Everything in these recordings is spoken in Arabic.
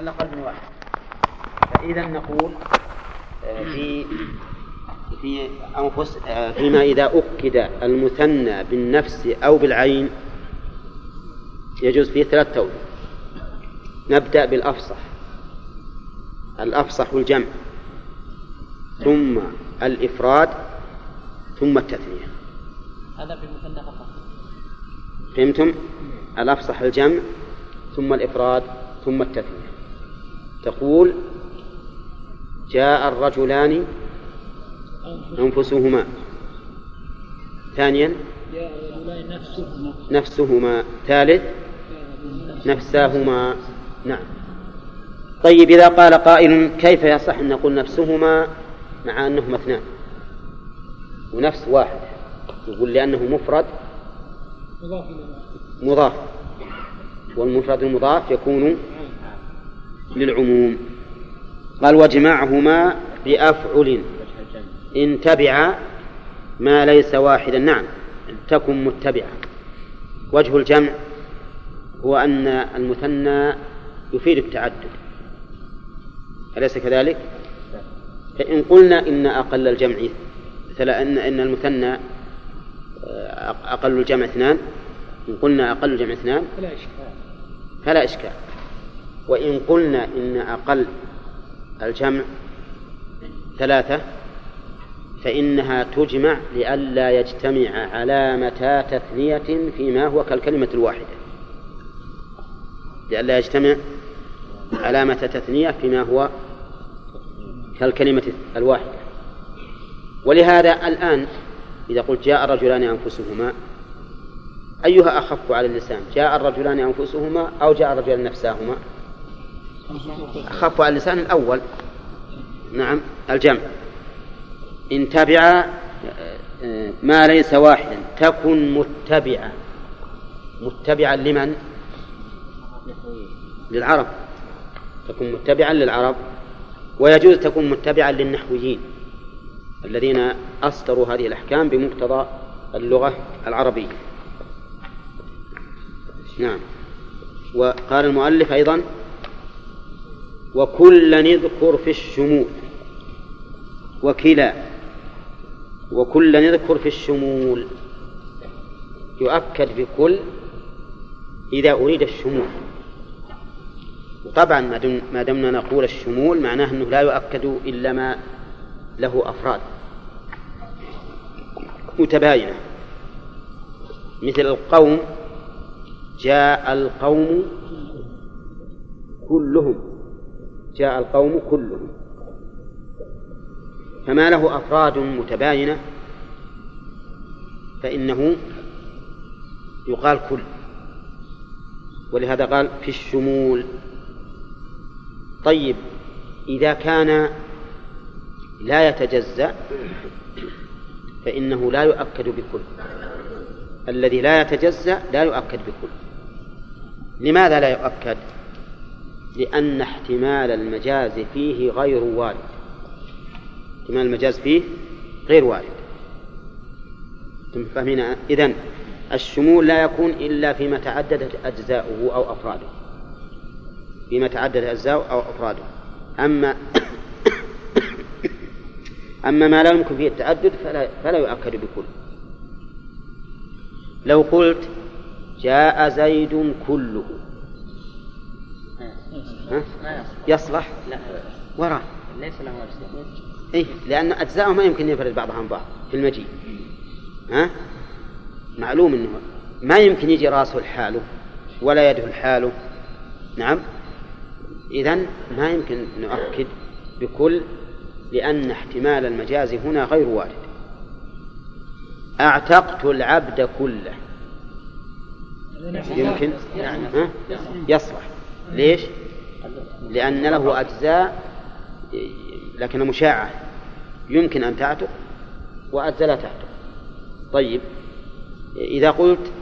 على الأقل من واحد. فإذا نقول آه، في في أنفس آه، فيما إذا أكد المثنى بالنفس أو بالعين يجوز فيه ثلاث توجه نبدأ بالأفصح. الأفصح الجمع. ثم الإفراد ثم التثنية. هذا بالمثنى فقط. فهمتم؟ الأفصح الجمع ثم الإفراد ثم التثنية. تقول جاء الرجلان أنفسهما. ثانيا نفسهما. ثالث نفساهما. نعم. طيب إذا قال قائل كيف يصح أن نقول نفسهما مع أنهما اثنان ونفس واحد. يقول لأنه مفرد. مضاف والمفرد المضاف يكون للعموم. قال وجمعهما بأفعل إن تبع ما ليس واحدا. نعم تكن متبعة. وجه الجمع هو أن المثنى يفيد التعدد. أليس كذلك؟ فإن قلنا إن أقل الجمع مثلا إن إن المثنى آه، أقل الجمع اثنان إن قلنا أقل الجمع اثنان فلا إشكال. فلا إشكال. وإن قلنا إن أقل الجمع ثلاثة فإنها تجمع لئلا يجتمع علامتا تثنية فيما هو كالكلمة الواحدة. لئلا يجتمع علامة تثنية فيما هو كالكلمة الواحدة. ولهذا الآن إذا قلت جاء الرجلان أنفسهما أيها أخف على اللسان جاء الرجلان أنفسهما أو جاء الرجلان نفساهما؟ أخف على اللسان الأول. نعم الجمع. إن تبع ما ليس واحدا تكن متبعا. متبعا لمن؟ للعرب. تكون متبعا للعرب ويجوز تكون متبعا للنحويين الذين أصدروا هذه الأحكام بمقتضى اللغة العربية. نعم. وقال المؤلف أيضا وكل نذكر في الشمول وكلا. وكل نذكر في الشمول يؤكد بكل إذا أريد الشمول طبعا ما دمنا نقول الشمول معناه أنه لا يؤكد إلا ما له أفراد. متباينة. مثل القوم جاء القوم كلهم. جاء القوم كلهم. فما له أفراد متباينة فإنه يقال كل. ولهذا قال في الشمول. طيب إذا كان لا يتجزأ فإنه لا يؤكد بكل. الذي لا يتجزأ لا يؤكد بكل. لماذا لا يؤكد؟ لأن احتمال المجاز فيه غير وارد. احتمال المجاز فيه غير وارد. فاهمين؟ إذن الشمول لا يكون إلا فيما تعددت أجزاؤه أو أفراده. فيما تعددت أجزاؤه أو أفراده. أما أما ما لا يمكن فيه التعدد فلا, فلا يؤكد بكل. لو قلت جاء زيد كله ها؟ يصلح؟ لا. وراء ليس له أجزاء إيه لأن أجزاءه ما يمكن ينفرد بعضها عن بعض في المجيء. ها؟ معلوم أنه ما يمكن يجي راسه لحاله ولا يده لحاله. نعم. إذا ما يمكن نؤكد بكل لأن احتمال المجاز هنا غير وارد. أعتقت العبد كله. يمكن؟ ها؟ يصلح. ليش؟ لأن له أجزاء لكن مشاعة. يمكن أن تعتق وأجزاء لا تعتق. طيب إذا قلت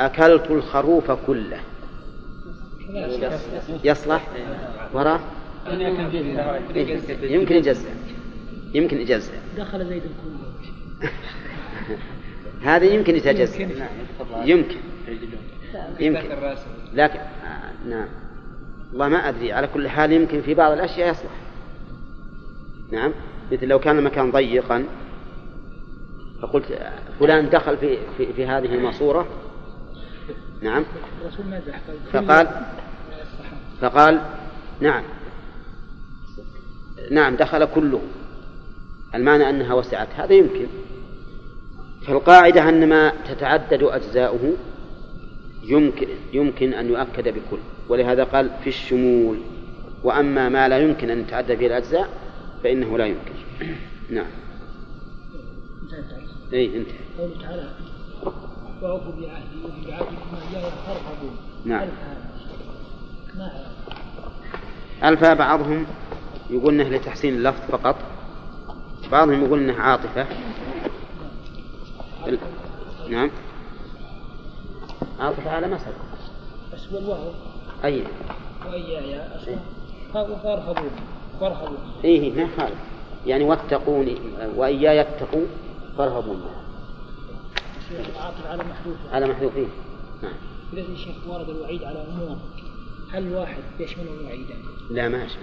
أكلت الخروف كله يصلح؟ وراء؟ يمكن يجزع. يمكن يجزع. دخل زيد كله هذا يمكن يتجزع. يمكن. يمكن. لكن آه نعم. والله ما أدري على كل حال يمكن في بعض الأشياء يصلح. نعم مثل لو كان المكان ضيقا فقلت فلان دخل في في, في هذه الماسورة. نعم. فقال فقال نعم. نعم دخل كله. المعنى أنها وسعت هذا يمكن. فالقاعدة أن ما تتعدد أجزاؤه يمكن يمكن أن يؤكد بكل. ولهذا قال في الشمول. وأما ما لا يمكن أن يتعدى فيه الأجزاء فإنه لا يمكن. نعم. اي انتهى قوله تعالى. وأوفوا بعهدي وبعهدكم إياي فارهبون نعم. ألفا بعضهم يقول إنه لتحسين اللفظ فقط. بعضهم يقول إنه عاطفة. نعم. عاطفة على ما سبق. بس والواو. أي. وإياي فارهبون فارهبون إيه ما يعني واتقوني وإياي يتقوا فارهبون. عاطف على محذوف على محذوفين نعم. إذا الشيخ ورد الوعيد على أمور هل واحد يشمل الوعيدان؟ لا ما يشمل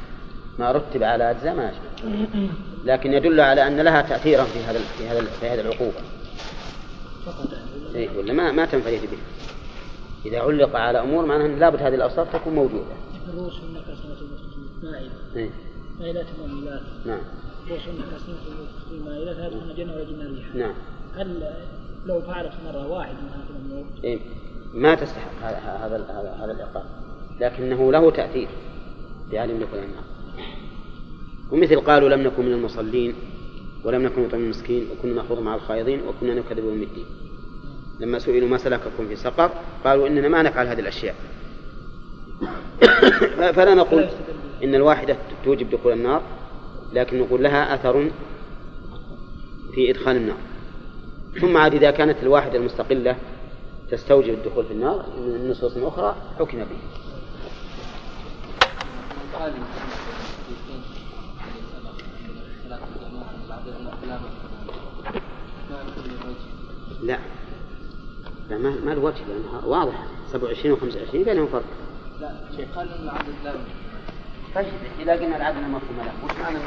ما رتب على أجزاء ما يشمل لكن يدل على أن لها تأثيرا في هذا في هذا في هذه العقوبة. فقط إيه ولا ما ما تنفرد به. إذا علق على أمور معناها أن لابد هذه الأوصاف تكون موجودة. الرؤوس النكسات مائلة. إيه. مائلات ومائلات. نعم. رؤوس النكسات مائلات هذه جنة ولا جنة ريح. نعم. هل لو فعلت مرة واحدة من هذه الأمور؟ إيه ما تستحق هذا هذا هذا العقاب لكنه له تأثير بعلم لكل النار ومثل قالوا لم نكن من المصلين ولم نكن نطعم المسكين وكنا نخوض مع الخائضين وكنا نكذب بيوم الدين لما سئلوا ما سلككم في سقر قالوا إننا ما نفعل هذه الأشياء. فلا نقول إن الواحدة توجب دخول النار لكن نقول لها آثر في إدخال النار. ثم عاد إذا كانت الواحدة المستقلة تستوجب الدخول في النار من نصوص أخرى حكم به. لا. لا ما ما الوجه لأنها واضحة. 27 و 25 بينهم فرق لا شيء قال إن العدد لا طيب إذا قلنا العدد مفهوم له وش معنى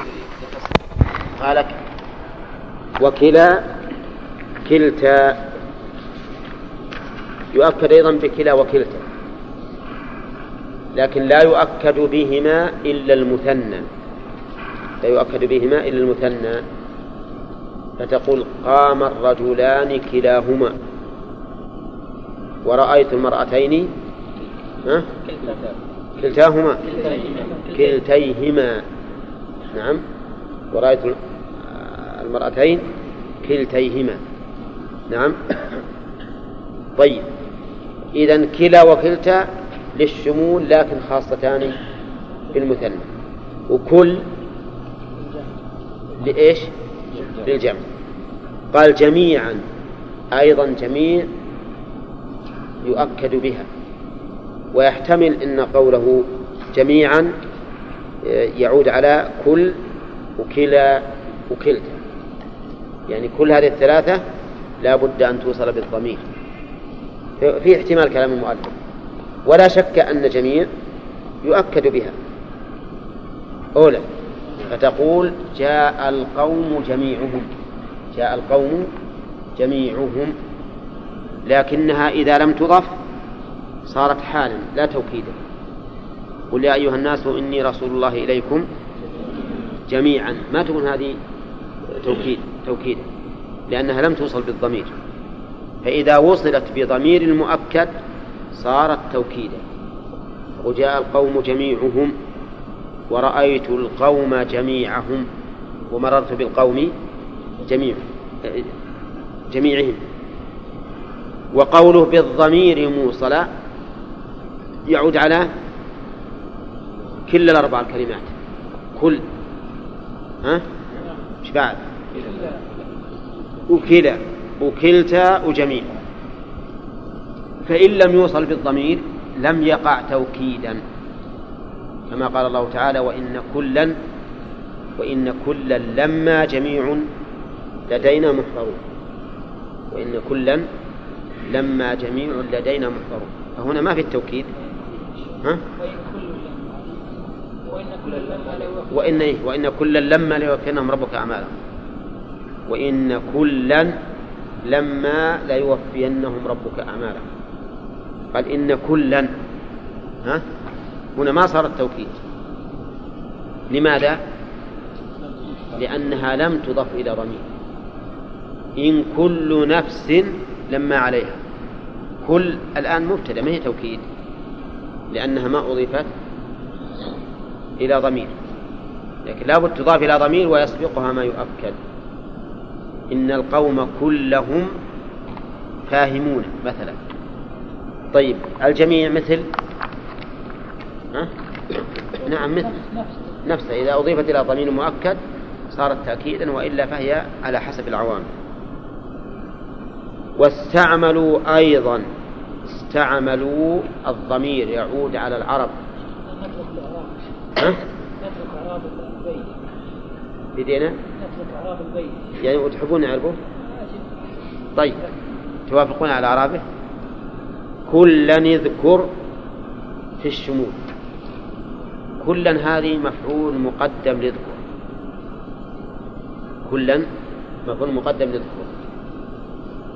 قال وكلا كلتا. يؤكد أيضا بكلا وكلتا لكن لا يؤكد بهما إلا المثنى. لا يؤكد بهما إلا المثنى. فتقول قام الرجلان كلاهما. ورأيت المرأتين ها؟ كلتاهما. كلتيهما. نعم. ورأيت المرأتين كلتيهما. نعم. طيب. إذا كلا وكلتا للشمول لكن خاصتان بالمثنى. وكل لإيش؟ للجمع. قال جميعا. أيضا جميع يؤكد بها. ويحتمل أن قوله جميعا يعود على كل وكلا وكلتا. يعني كل هذه الثلاثة لا بد أن توصل بالضمير. في احتمال كلام المؤلف. ولا شك أن جميع يؤكد بها. أولا فتقول جاء القوم جميعهم. جاء القوم جميعهم. لكنها إذا لم تضف صارت حالا لا توكيدا. قل يا أيها الناس إني رسول الله إليكم جميعا. ما تكون هذه توكيد توكيدا لأنها لم توصل بالضمير. فإذا وصلت بضمير المؤكد صارت توكيدا. وجاء القوم جميعهم ورأيت القوم جميعهم ومررت بالقوم جميع جميعهم. وقوله بالضمير موصلا يعود على كل الأربع الكلمات. كل. ها؟ إيش بعد؟ وكلا. وكلتا وجميع فإن لم يوصل بالضمير لم يقع توكيدا. كما قال الله تعالى وإن كلا وإن كلا لما جميع لدينا محضرون وإن كلا لما جميع لدينا محضرون فهنا ما في التوكيد. ها؟ وإن إيه؟ وإن كلا لما ليوفينهم ربك أعمالهم. وإن كلا لما ليوفينهم ربك أعمالهم. قال إن كلا ها؟ هنا ما صار التوكيد. لماذا؟ لأنها لم تضف إلى ضمير. إن كل نفس لما عليها. كل الآن مبتدأ ما هي توكيد؟ لأنها ما أضيفت إلى ضمير. لكن لابد تضاف إلى ضمير ويسبقها ما يؤكد. إن القوم كلهم فاهمون مثلا. طيب الجميع مثل؟ ها؟ نعم مثل. نفسه. إذا أضيفت إلى ضمير مؤكد صارت تأكيدا وإلا فهي على حسب العوامل. واستعملوا أيضا استعملوا الضمير يعود على العرب؟ بدينا؟ يعني وتحبون نعرفه طيب توافقون على اعرابه كلا اذكر في الشمول. كلا هذه مفعول مقدم لذكر. كلا مفعول مقدم لذكر.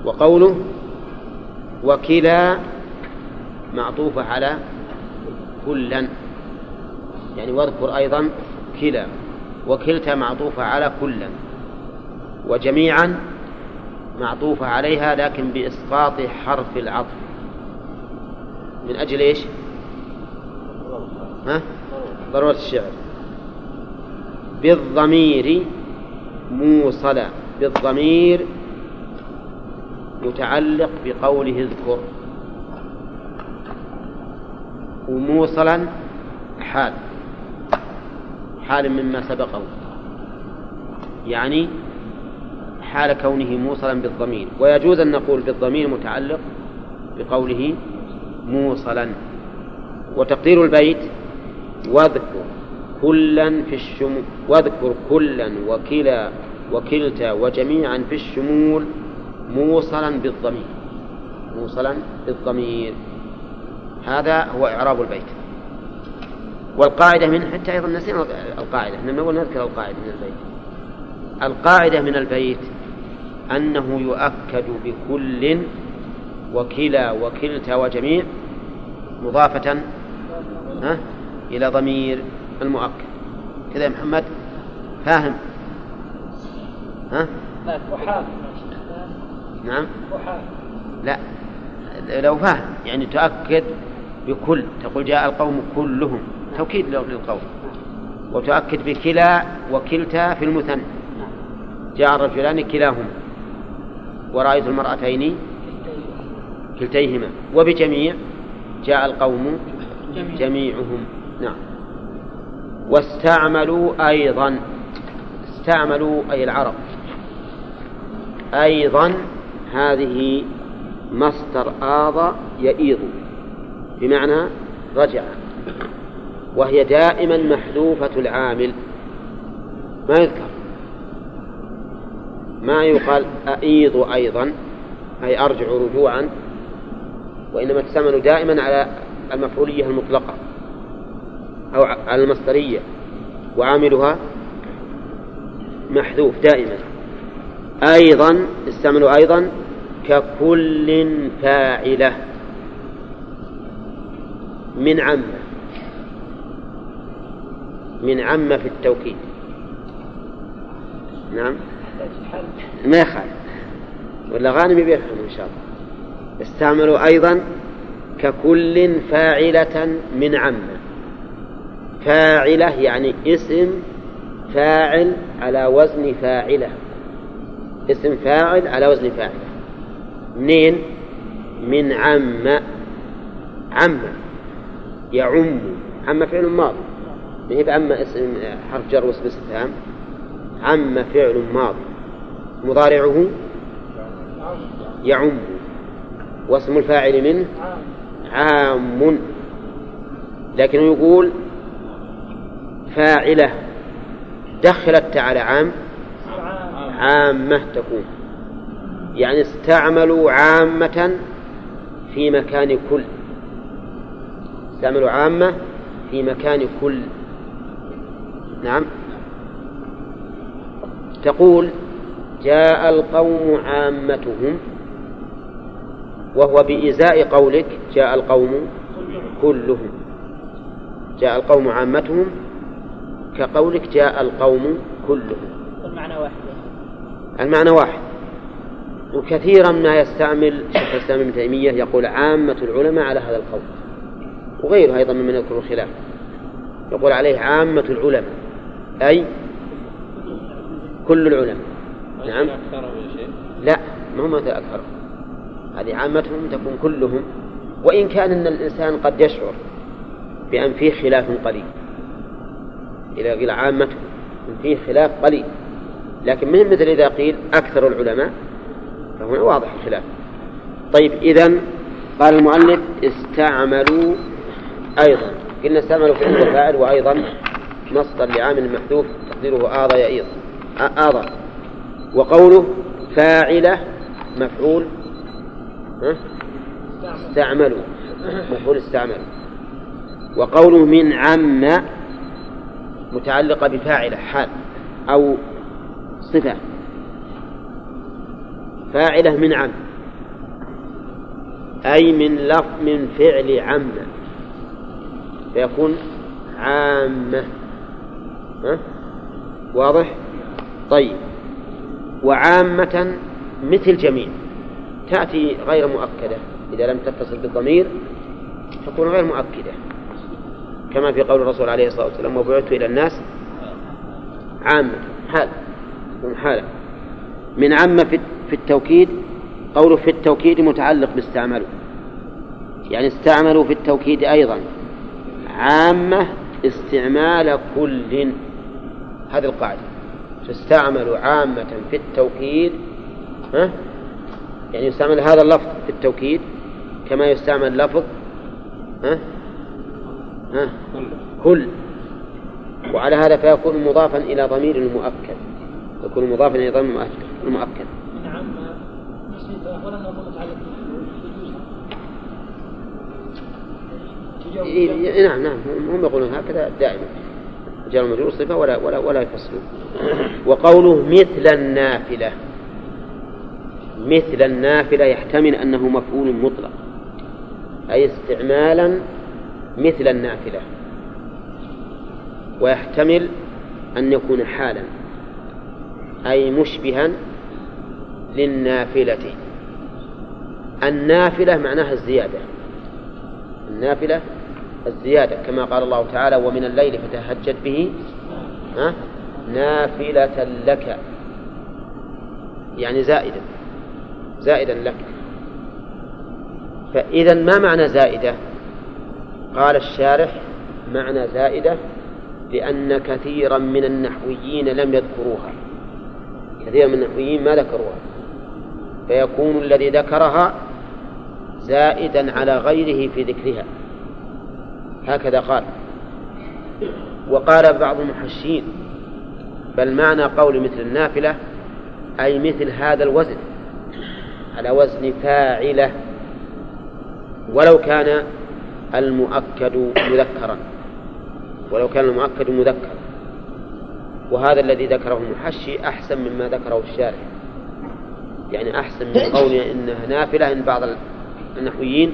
وقوله وكلا معطوفة على كلا يعني واذكر أيضا كلا وكلتا معطوفة على كلا وجميعا معطوفة عليها لكن بإسقاط حرف العطف. من أجل إيش؟ ها؟ ضرورة الشعر. بالضمير موصلا بالضمير متعلق بقوله اذكر. وموصلا حال. حال مما سبقه يعني حال كونه موصلا بالضمير. ويجوز أن نقول بالضمير متعلق بقوله موصلا. وتقدير البيت واذكر كلا في الشمول واذكر كلا وكلا وكلتا وجميعا في الشمول موصلا بالضمير. موصلا بالضمير. هذا هو إعراب البيت. والقاعدة من حتى أيضا نسينا القاعدة. إحنا من نذكر القاعدة من البيت. القاعدة من البيت أنه يؤكد بكل وكلا وكلتا وجميع مضافة ها إلى ضمير المؤكد. كذا يا محمد؟ فاهم؟ ها؟ نعم. لا. لو فاهم يعني تؤكد بكل. تقول جاء القوم كلهم. توكيد للقول وتؤكد بكلا وكلتا في المثنى جاء الرجلان كلاهما. ورأيت المرأتين كلتيهما. وبجميع جاء القوم جميعهم. نعم. واستعملوا أيضا. استعملوا أي العرب. أيضا هذه مصدر آض يئيض بمعنى رجع وهي دائما محذوفة العامل. ما يذكر. ما يقال أئيض أيضا أي أرجع رجوعا وإنما تستعمل دائما على المفعولية المطلقة أو على المصدرية وعاملها محذوف دائما. أيضا استعملوا أيضا ككل فاعلة من عمة. من عم في التوكيد. نعم. ما يخالف. ولا غانم بيفهم إن شاء الله. استعملوا أيضا ككل فاعلة من عم فاعلة يعني اسم فاعل على وزن فاعلة. اسم فاعل على وزن فاعلة منين؟ من عم. عم. يعم. عم فعل ماضي. ما هي بعم اسم حرف جر واسم استفهام. عم فعل ماضي. مضارعه يعم. واسم الفاعل منه عام. لكنه يقول فاعلة. دخلت على عام. عامة تكون. يعني استعملوا عامة في مكان كل. استعملوا عامة في مكان كل. نعم. تقول جاء القوم عامتهم وهو بإزاء قولك جاء القوم كلهم. جاء القوم عامتهم كقولك جاء القوم كلهم. المعنى واحد. المعنى واحد. وكثيرا ما يستعمل شيخ الإسلام ابن تيمية يقول عامة العلماء على هذا القول. وغيره أيضا ممن يذكر الخلاف يقول عليه عامة العلماء. أي؟ كل العلماء. نعم. لا ما هم أكثر هذه عامتهم تكون كلهم. وإن كان أن الإنسان قد يشعر بأن فيه خلاف قليل. إذا قيل عامتهم فيه خلاف قليل. لكن من مثل إذا قيل أكثر العلماء؟ فهنا واضح الخلاف. طيب إذا قال المؤلف استعملوا أيضا. قلنا استعملوا في الفاعل وأيضا مصدر لعامل محذوف تقديره آضى يئيض آضى وقوله فاعلة مفعول استعملوا. مفعول استعملوا. وقوله من عم متعلقة بفاعلة حال أو صفة. فاعلة من عم أي من لف من فعل عم فيكون عامة. ها؟ واضح؟ طيب. وعامة مثل جميع تأتي غير مؤكدة. إذا لم تتصل بالضمير تكون غير مؤكدة. كما في قول الرسول عليه الصلاة والسلام وبعثت إلى الناس عامة. تكون حالة من عامة في التوكيد قوله في التوكيد متعلق باستعملوا يعني استعملوا في التوكيد أيضا. عامة استعمال كل. هذه القاعدة. تستعمل عامة في التوكيد ها؟ يعني يستعمل هذا اللفظ في التوكيد كما يستعمل لفظ ها؟ ها؟ كل. وعلى هذا فيكون مضافا إلى ضمير المؤكد. يكون مضافا إلى ضمير المؤكد نعم نعم نعم. هم يقولون هكذا دائما. جار المجرور صفة ولا ولا ولا يفصلون. وقوله مثل النافلة. مثل النافلة يحتمل أنه مفعول مطلق. أي استعمالا مثل النافلة. ويحتمل أن يكون حالا. أي مشبها للنافلة. النافلة معناها الزيادة. النافلة الزيادة كما قال الله تعالى ومن الليل فتهجد به ها نافلة لك. يعني زائدا زائدا لك. فإذا ما معنى زائدة؟ قال الشارح معنى زائدة لأن كثيرا من النحويين لم يذكروها. كثيرا من النحويين ما ذكروها. فيكون الذي ذكرها زائدا على غيره في ذكرها. هكذا قال. وقال بعض المحشين بل معنى قول مثل النافلة أي مثل هذا الوزن على وزن فاعلة ولو كان المؤكد مذكرا. ولو كان المؤكد مذكرا. وهذا الذي ذكره المحشي أحسن مما ذكره الشارع يعني أحسن من قولنا إنها نافلة إن بعض النحويين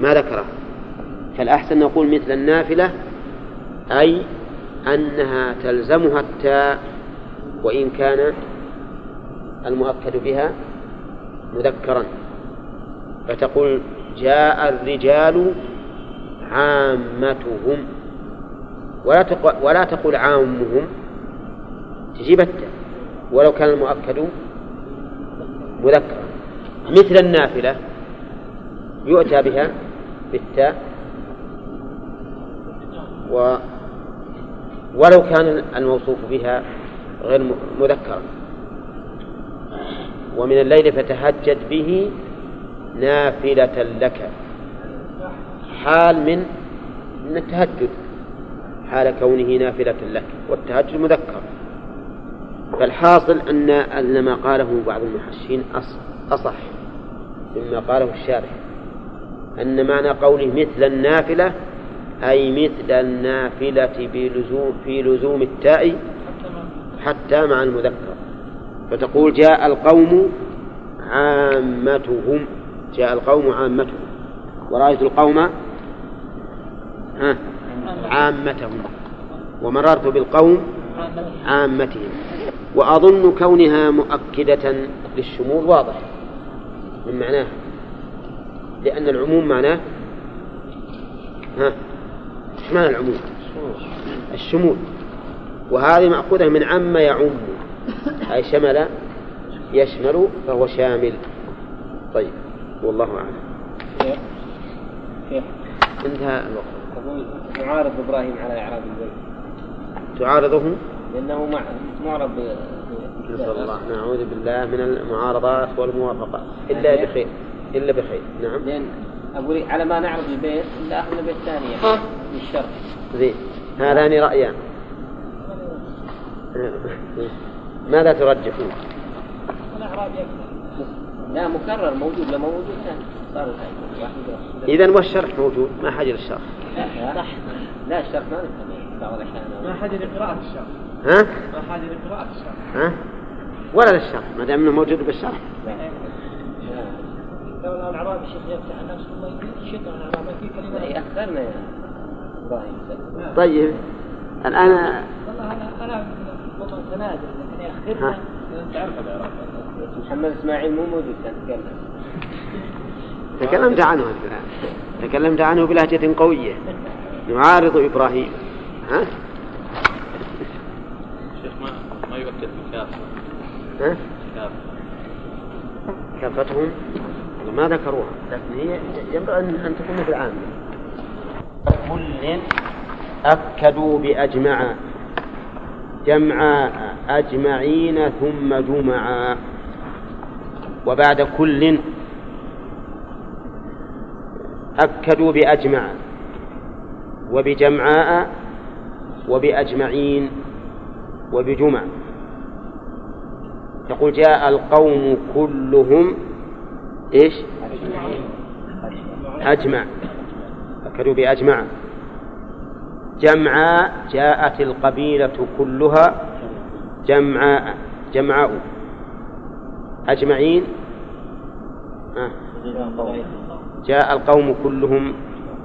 ما ذكرها فالأحسن نقول مثل النافلة؟ أي أنها تلزمها التاء وإن كان المؤكد بها مذكرا. فتقول جاء الرجال عامتهم. ولا تقول, ولا تقول عامهم. تجيب التاء ولو كان المؤكد مذكرا. مثل النافلة يؤتى بها بالتاء و ولو كان الموصوف بها غير مذكرا. ومن الليل فتهجد به نافلة لك. حال من من التهجد حال كونه نافلة لك والتهجد مذكر. فالحاصل أن ما قاله بعض المحشين أصح مما قاله الشارح. أن معنى قوله مثل النافلة أي مثل النافلة بلزوم في لزوم التاء حتى مع المذكر. فتقول جاء القوم عامتهم جاء القوم عامتهم. ورأيت القوم عامتهم. ومررت بالقوم عامتهم. وأظن كونها مؤكدة للشمول واضح. من معناها لأن العموم معناه ها؟ إيش معنى العموم؟ الشمول. وهذه مأخوذة من عم يعم. أي شمل يشمل فهو شامل. طيب والله أعلم. انتهى الوقت. معارض إبراهيم على إعراب البيت. تعارضه؟ لأنه معرض نسأل الله. نعوذ بالله من المعارضات والموافقات إلا بخير. إلا بخير. نعم. لأن أقول على ما نعرض البيت إلا أخذ البيت الثانية للشرط زين. هذان رأيان. ماذا ترجحون؟ لا مكرر موجود لا موجود ثاني. صار إذا والشرح موجود؟ ما حاجة للشرح لا لا الشرح ما نفهم. بعض الأحيان. ما حاجة لقراءة الشرح. ها؟ ها؟ ولا للشرح ما دام إنه موجود بالشرح. لو الأعراب الشيخ يفتح نفسه الله يشد الأعراب في كلمة. لا يأخرنا يا إبراهيم. طيب. الآن والله أنا أنا وطن تنادل لكن يأخرنا ها. تعرف الإعراب محمد إسماعيل مو موجود كان. تكلم. تكلمت عنه. تكلمت عنه بلهجة قوية. يعارض إبراهيم. ها؟ شيخ ما ما ها؟ كافتهم ما ذكروها. لكن هي ينبغي أن تكون مثل عامة كل أكدوا بأجمع جمع أجمعين ثم جمعا وبعد كل أكدوا بأجمع. وبجمعاء وبأجمعين وبجمع. تقول جاء القوم كلهم إيش؟ أجمع. أكدوا بأجمع. جمعاء جاءت القبيلة كلها جمعاء جمعاء أجمعين. آه. جاء القوم كلهم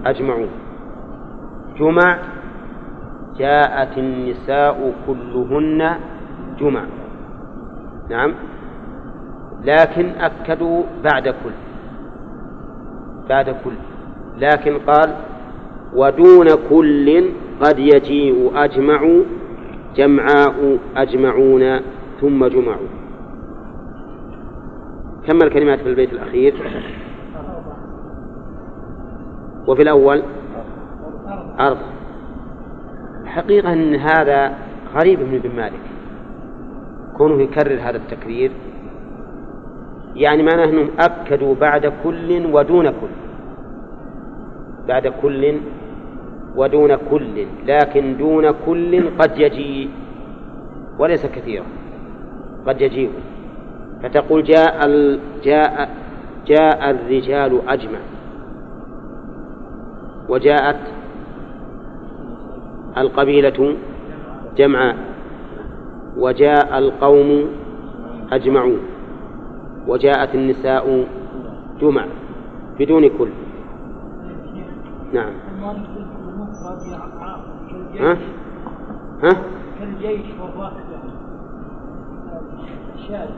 أجمعون جمع. جاءت النساء كلهن جمع. نعم. لكن أكدوا بعد كل بعد كل. لكن قال ودون كل قد يجيء أجمع جمعاء أجمعون ثم جمعوا. كم الكلمات في البيت الأخير. وفي الأول أربع حقيقة أن هذا غريب من ابن مالك. كونه يكرر هذا التكرير يعني معناه أنهم أكدوا بعد كل ودون كل بعد كل ودون كل لكن دون كل قد يجيء وليس كثيرا قد يجيء. فتقول جاء ال... جاء جاء الرجال أجمع وجاءت القبيلة جمعاء. وجاء القوم أجمعون. وجاءت النساء جمع بدون كل. نعم. ها؟ ها؟ كالجيش والركب الشاذ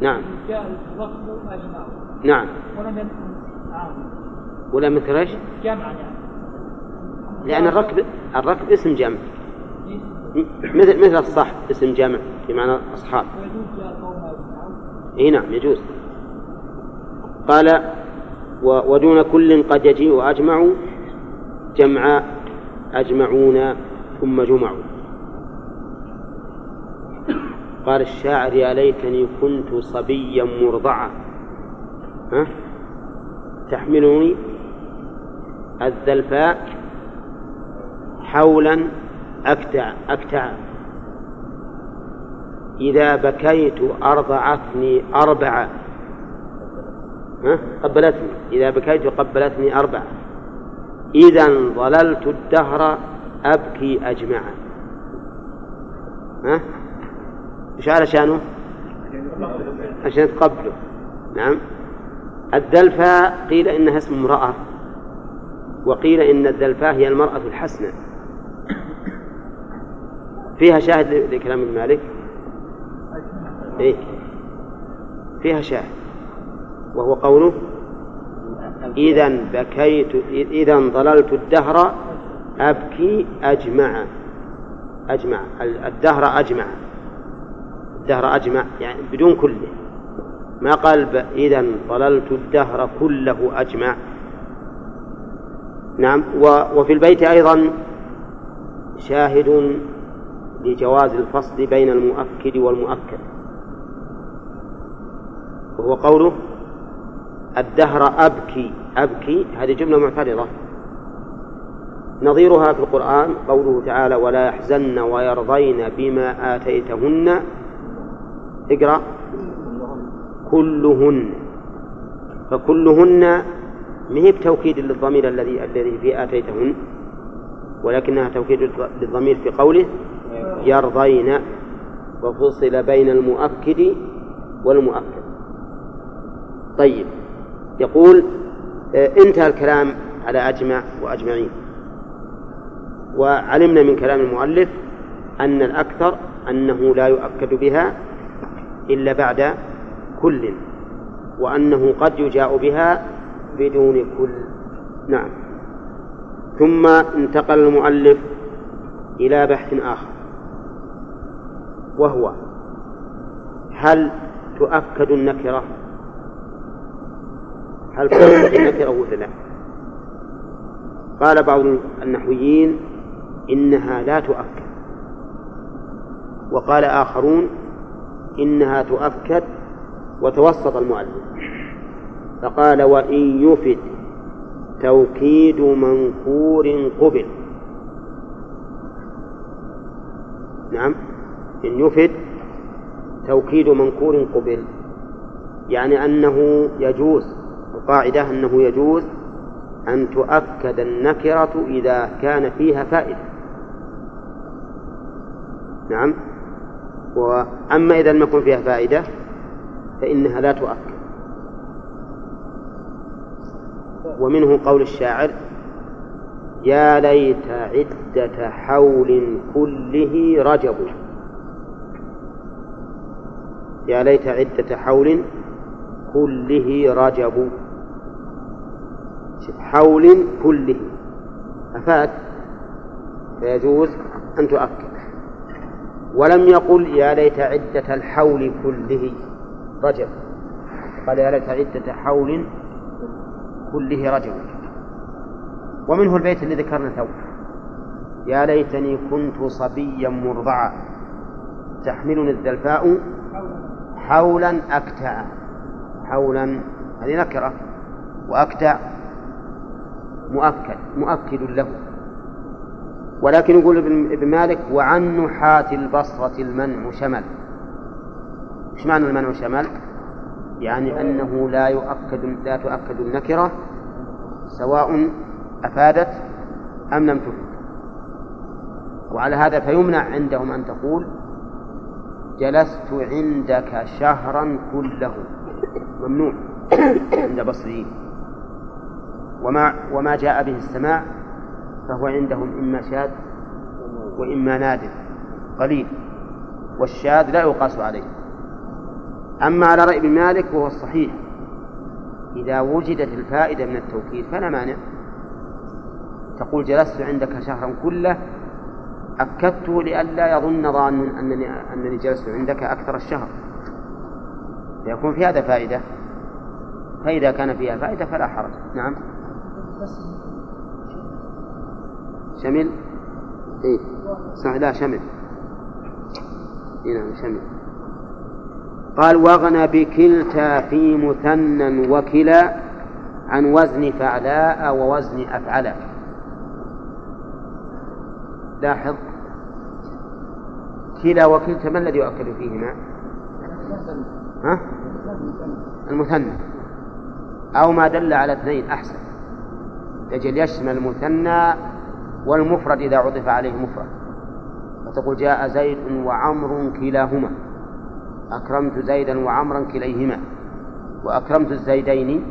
نعم. جاء الركب أجمع. نعم. ولم يكن عام ولا مثل إيش؟ جمعا يعني. لأن الركب الركب اسم جمع. مثل مثل الصحب اسم جمع بمعنى أصحاب. إي نعم يجوز. قال ودون كل قد يجيء أجمع جمع أجمعون ثم جمعوا قال الشاعر يا ليتني كنت صبيا مرضعا. ها؟ تحملني الذلفاء حولا أكتع أكتع. إذا بكيت أرضعتني أربعة. ها؟ قبلتني. إذا بكيت قبلتني أربعة. إذا ضللت الدهر أبكي أجمعا. ها؟ إيش على شانه؟ عشان تقبله. نعم. الدلفاء قيل إنها اسم امرأة وقيل إن الدلفاء هي المرأة الحسنة. فيها شاهد لكلام ابن مالك؟ إيه؟ فيها شاهد. وهو قوله إذا بكيت إذا ضللت الدهر أبكي أجمع. أجمع. الدهر أجمع. الدهر أجمع يعني بدون كله ما قال إذا ضللت الدهر كله أجمع. نعم. وفي البيت أيضا شاهد لجواز الفصل بين المؤكد والمؤكد. وهو قوله الدهر أبكي. أبكي هذه جملة معترضة. نظيرها في القرآن قوله تعالى ولا يحزن ويرضين بما آتيتهن. اقرأ. كلهن. فكلهن ما هي بتوكيد للضمير الذي الذي في آتيتهن ولكنها توكيد للضمير في قوله يرضين وفصل بين المؤكد والمؤكد. طيب يقول آه، انتهى الكلام على أجمع وأجمعين. وعلمنا من كلام المؤلف أن الأكثر أنه لا يؤكد بها إلا بعد كل وأنه قد يجاء بها بدون كل. نعم. ثم انتقل المؤلف إلى بحث آخر. وهو هل تؤكد النكرة؟ هل تؤكد النكرة ولا لا؟ قال بعض النحويين إنها لا تؤكد وقال آخرون إنها تؤكد وتوسط المؤلف فقال وإن يفد توكيد منكور قبل. نعم. إن يفد توكيد منكور قبل يعني أنه يجوز القاعدة أنه يجوز أن تؤكد النكرة إذا كان فيها فائدة. نعم. وأما إذا لم يكن فيها فائدة فإنها لا تؤكد. ومنه قول الشاعر يا ليت عدة حول كله رجب يا ليت عدة حول كله رجب حول كله. أفاد فيجوز أن تؤكد. ولم يقل يا ليت عدة الحول كله رجب. قال يا ليت عدة حول كله رجب. ومنه البيت الذي ذكرنا تو يا ليتني كنت صبيا مرضعا. تحملني الذلفاء حولا أكتع حولا هذه نكرة. وأكتع مؤكد مؤكد له. ولكن يقول ابن مالك وعن نحاة البصرة المنع شمل. إيش معنى المنع شمل؟ يعني أنه لا يؤكد لا تؤكد النكرة سواء أفادت أم لم تفد وعلى هذا فيمنع عندهم أن تقول جلست عندك شهرا كله. ممنوع. عند بصريين وما وما جاء به السماع فهو عندهم إما شاذ وإما نادر. قليل. والشاذ لا يقاس عليه. أما على رأي ابن مالك وهو الصحيح. إذا وجدت الفائدة من التوكيد فلا مانع. تقول جلست عندك شهرا كله أكدته لئلا يظن ظان أنني أنني جلست عندك أكثر الشهر. يكون في هذا فائدة. فإذا كان فيها فائدة فلا حرج. نعم. شمل إيه. صح لا شمل إيه نعم شمل قال واغنى بكلتا في مثنى وكلا عن وزن فعلاء ووزن أفعلا لاحظ كلا وكلتا ما الذي يؤكد فيهما؟ ها؟ المثنى. أو ما دل على اثنين أحسن. يجعل يشمل المثنى والمفرد إذا عطف عليه مفرد. فتقول جاء زيد وعمر كلاهما. أكرمت زيدا وعمرا كليهما. وأكرمت الزيدين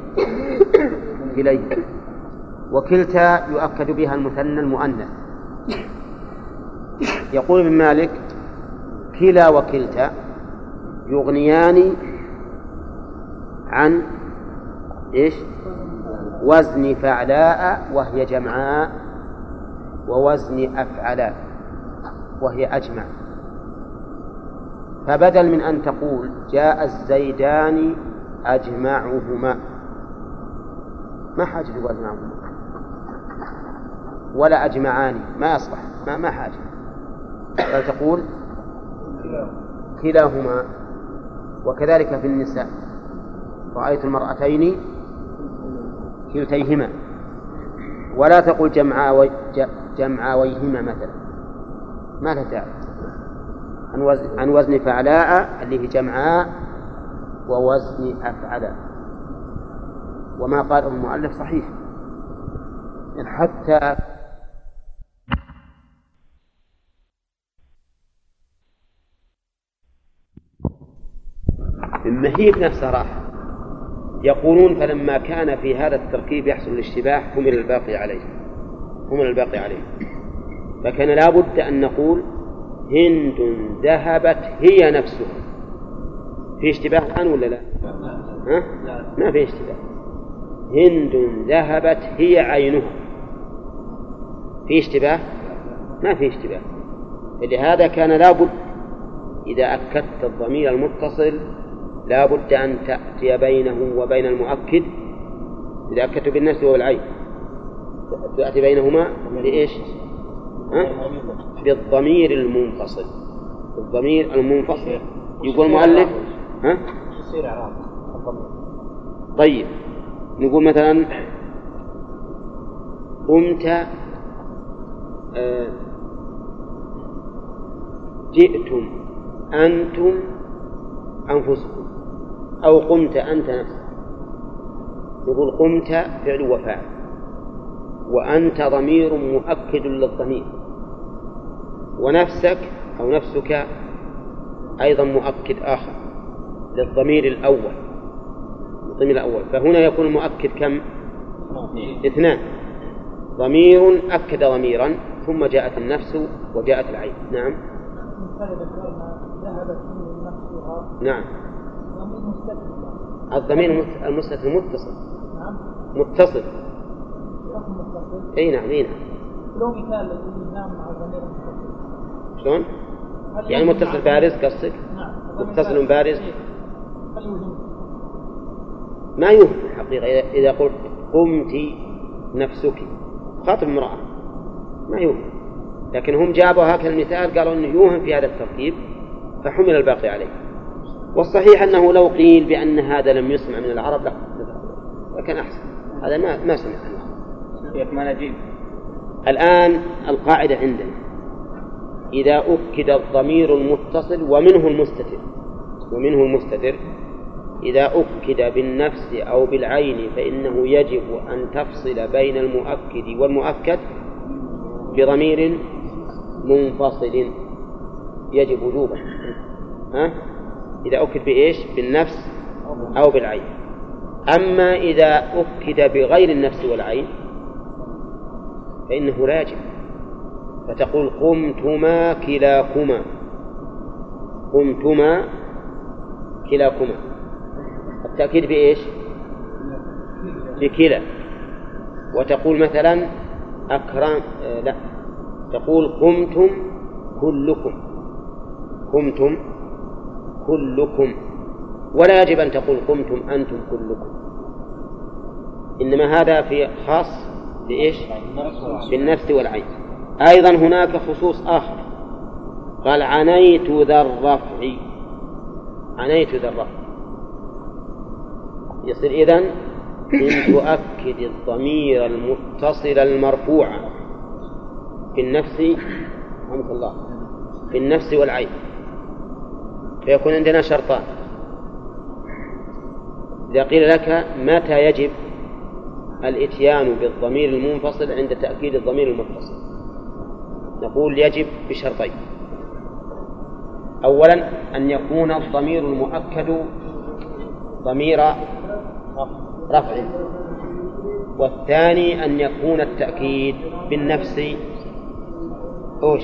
كليهما. وكلتا يؤكد بها المثنى المؤنث. يقول ابن مالك كلا وكلتا يغنيان عن إيش؟ وزن فعلاء وهي جمعاء ووزن أفعلاء وهي أجمع. فبدل من أن تقول جاء الزيدان أجمعهما. ما حاجة تقول أجمعهما؟ ولا أجمعان ما يصلح ما ما حاجة. تقول كلاهما وكذلك في النساء رأيت المرأتين كلتيهما ولا تقل جمعا جمعاويهما مثلا ما لها داعي عن وزن عن وزن فعلاء اللي هي جمعاء ووزن أفعلاء. وما قاله المؤلف صحيح. حتى ما هي بنفسها يقولون فلما كان في هذا التركيب يحصل الاشتباه حمل الباقي عليه. حمل الباقي عليه. فكان لا بد أن نقول هند ذهبت هي نفسها. في اشتباه الآن ولا لا؟ ها؟ ما في اشتباه. هند ذهبت هي عينها. في اشتباه؟ ما في اشتباه. فلهذا كان لا بد إذا أكدت الضمير المتصل لا بد أن تأتي بينه وبين المؤكد إذا أكدت بالنفس والعين تأتي بينهما بإيش؟ بالضمير المنفصل. الضمير المنفصل. يقول المؤلف ها؟ طيب. نقول مثلا قمت آه، جئتم أنتم أنفسكم. أو قمت أنت نفسك. نقول قمت فعل وفاعل. وأنت ضمير مؤكد للضمير. ونفسك أو نفسك أيضا مؤكد آخر للضمير الأول. الضمير الأول. فهنا يكون المؤكد كم؟ اثنان. ضمير أكد ضميرا ثم جاءت النفس وجاءت العين. نعم. نعم. الضمير المستتر متصل. نعم. متصل. إي نعم إي نعم. لو مثال مع الضمير شلون؟ يعني متصل بارز قصدك؟ نعم. متصل بارز. ما يوهم الحقيقة إذا قلت قمت نفسك خاطب امرأة. ما يوهم لكن هم جابوا هكذا المثال قالوا إنه يوهم في هذا الترتيب فحمل الباقي عليه. والصحيح أنه لو قيل بأن هذا لم يسمع من العرب لا. لكن أحسن. هذا ما ما سمع كيف ما نجيب. الآن القاعدة عندنا. إذا أكد الضمير المتصل ومنه المستتر. ومنه المستتر. إذا أكد بالنفس أو بالعين فإنه يجب أن تفصل بين المؤكد والمؤكد بضمير منفصل. يجب وجوبا. ها؟ إذا أكد بإيش؟ بالنفس أو بالعين. أما إذا أكد بغير النفس والعين فإنه لا يجب. فتقول قمتما كلاكما. قمتما كلاكما. التأكيد بإيش؟ بكلا. وتقول مثلا أكرم آه لا. تقول قمتم كلكم. قمتم كلكم ولا يجب أن تقول قمتم أنتم كلكم. إنما هذا في خاص بإيش؟ بالنفس والعين. أيضا هناك خصوص آخر. قال عنيت ذا الرفع. عنيت ذا الرفع. يصير إذن إن تؤكد الضمير المتصل المرفوع في النفس رحمك الله في النفس والعين. فيكون عندنا شرطان. إذا قيل لك متى يجب الإتيان بالضمير المنفصل عند تأكيد الضمير المتصل؟ نقول يجب بشرطين. أولا أن يكون الضمير المؤكد ضمير رفع. والثاني أن يكون التأكيد بالنفس أوش؟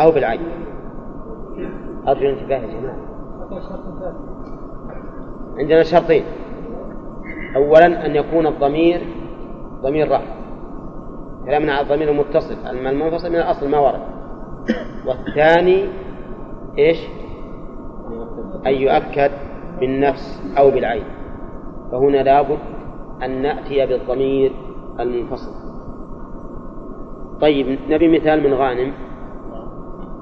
أو بالعين. أرجو الانتباه يا جماعة. عندنا شرطين. أولا أن يكون الضمير ضمير رفع. كلامنا على الضمير المتصل المنفصل من الأصل ما ورد. والثاني إيش؟ أن يؤكد بالنفس أو بالعين. فهنا لابد أن نأتي بالضمير المنفصل. طيب نبي مثال من غانم.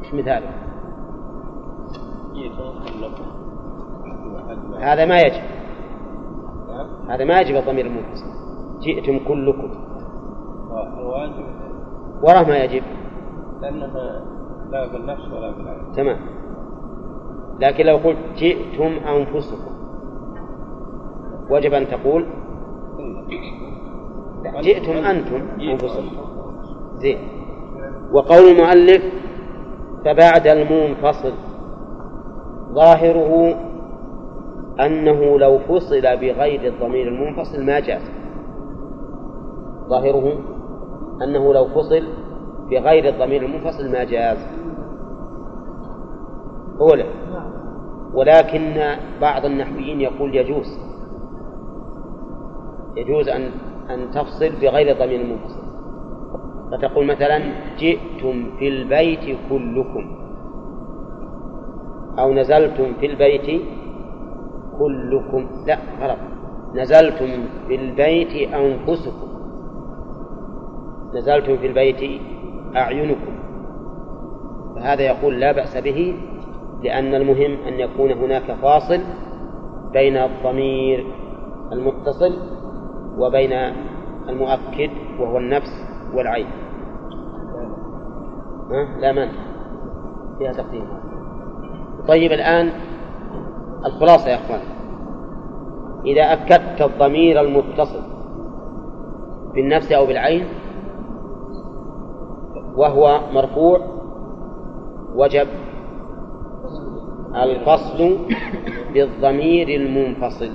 إيش مثاله؟ هذا ما يجب. هذا ما يجب الضمير المنفصل جئتم كلكم. الواجب وراه ما يجب. لأنها لا بالنفس ولا بالعين. تمام. لكن لو قلت جئتم أنفسكم. وجب أن تقول لا جئتم أنتم أنفسكم. زين. وقول المؤلف فبعد المنفصل. ظاهره أنه لو فصل بغير الضمير المنفصل ما جاز. ظاهره أنه لو فصل بغير الضمير المنفصل ما جاز. أولا ولكن بعض النحويين يقول يجوز. يجوز أن أن تفصل بغير الضمير المنفصل. فتقول مثلا جئتم في البيت كلكم. أو نزلتم في البيت كلكم لا غلط. نزلتم في البيت أنفسكم. نزلتم في البيت أعينكم. فهذا يقول لا بأس به لأن المهم أن يكون هناك فاصل بين الضمير المتصل وبين المؤكد وهو النفس والعين. ها؟ لا من فيها تقديم طيب الآن الخلاصة يا أخوان. إذا أكدت الضمير المتصل بالنفس أو بالعين وهو مرفوع وجب الفصل بالضمير المنفصل.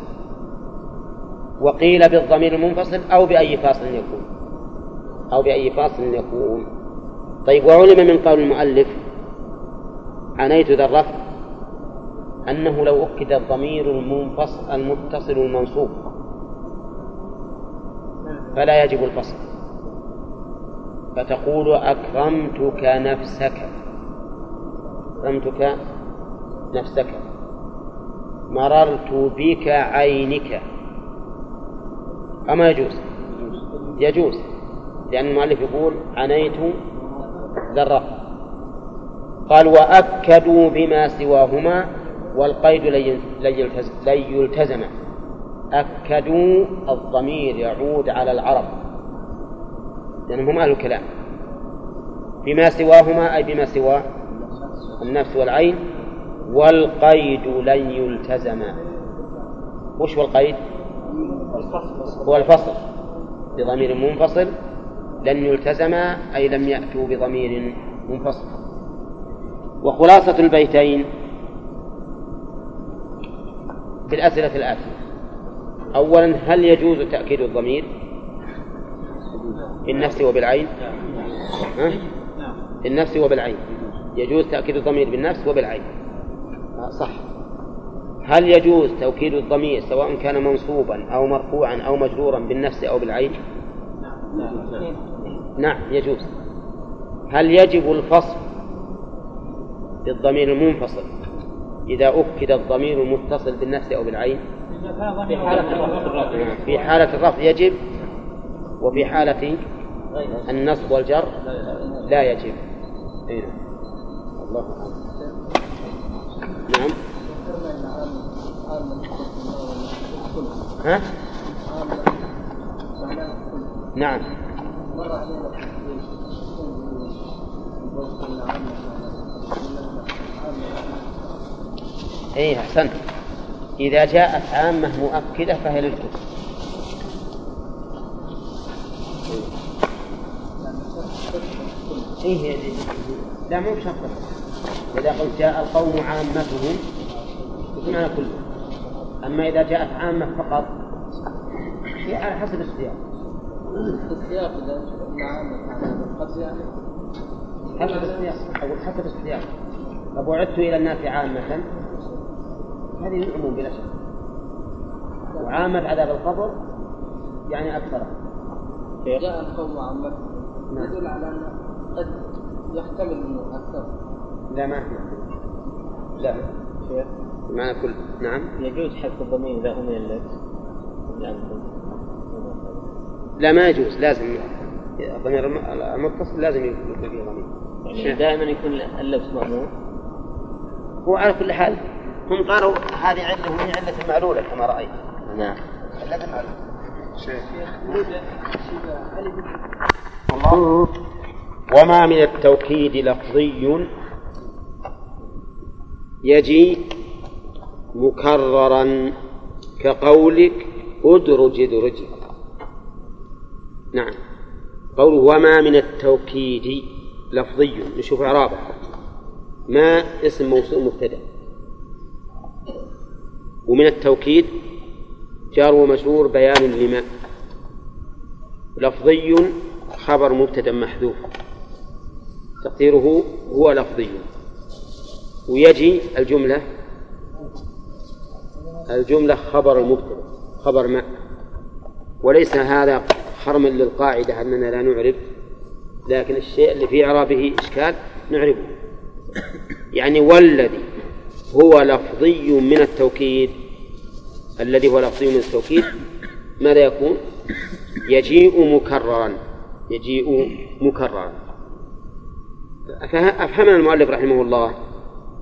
وقيل بالضمير المنفصل أو بأي فاصل يكون. أو بأي فاصل يكون. طيب وعلم من قول المؤلف عنيت ذا الرفع أنه لو أكد الضمير المنفصل المتصل المنصوب. فلا يجب الفصل. فتقول أكرمتك نفسك. أكرمتك نفسك. مررت بك عينك. أما يجوز؟ يجوز. لأن المؤلف يقول عنيت ذرة قال وأكدوا بما سواهما والقيد لن يلتزم أكدوا الضمير يعود على العرب. لأنهم هم أهل الكلام. بما سواهما أي بما سوى النفس والعين والقيد لن يلتزم. وش هو القيد؟ هو الفصل. بضمير منفصل. لن يلتزم أي لم يأتوا بضمير منفصل. وخلاصة البيتين بالأسئلة الآتية. أولا هل يجوز تأكيد الضمير بالنفس وبالعين؟ ها؟ بالنفس وبالعين. يجوز تأكيد الضمير بالنفس وبالعين. صح. هل يجوز توكيد الضمير سواء كان منصوبا أو مرفوعا أو مجرورا بالنفس أو بالعين؟ نعم يجوز. هل يجب الفصل بالضمير المنفصل؟ إذا أكد الضمير المتصل بالنفس أو بالعين. في حالة الرفع. في حالة الرفع يجب وفي حالة النصب والجر لا يجب. نعم الله نعم. ها؟ نعم. اي أحسنت. إذا جاءت عامة مؤكدة فهي للجزء إيه لا مو بشرط. إذا قلت جاء القوم عامتهم يكون على كله أما إذا جاءت عامة فقط هي على حسب السياق. السياق إذا قد يعني؟ حسب السياق. أقول حسب السياق. فبعثت إلى الناس عامة هذه العموم بلا شك. وعامة عذاب القبر يعني أكثر. جاء القوم عامة نعم. يدل على أن قد يحتمل أنه أكثر. لا ما في لا. شيخ معنى كل نعم. يجوز حذف الضمير إذا أمن اللبس لأنكم لا ما يجوز. لازم الضمير الم- المتصل لازم يكون فيه ضمير. يعني دائما يكون اللبس مأمور. هو على كل حال هم قالوا هذه علة وهي علة معلولة كما رأيت. نعم. علة معلولة وما من التوكيد لفظي يجي مكررا كقولك ادرج ادرج. نعم. قوله وما من التوكيد لفظي. نشوف إعرابه ما اسم موصول مبتدأ. ومن التوكيد جار ومجرور بيان لما لفظي خبر مبتدا محذوف. تقديره هو لفظي. ويجي الجملة الجملة خبر المبتدا خبر ما. وليس هذا حرما للقاعدة أننا لا نعرب لكن الشيء اللي في إعرابه إشكال نعربه. يعني والذي هو لفظي من التوكيد. الذي هو لفظي من التوكيد ماذا يكون؟ يجيء مكررا. يجيء مكررا. أفهمنا المؤلف رحمه الله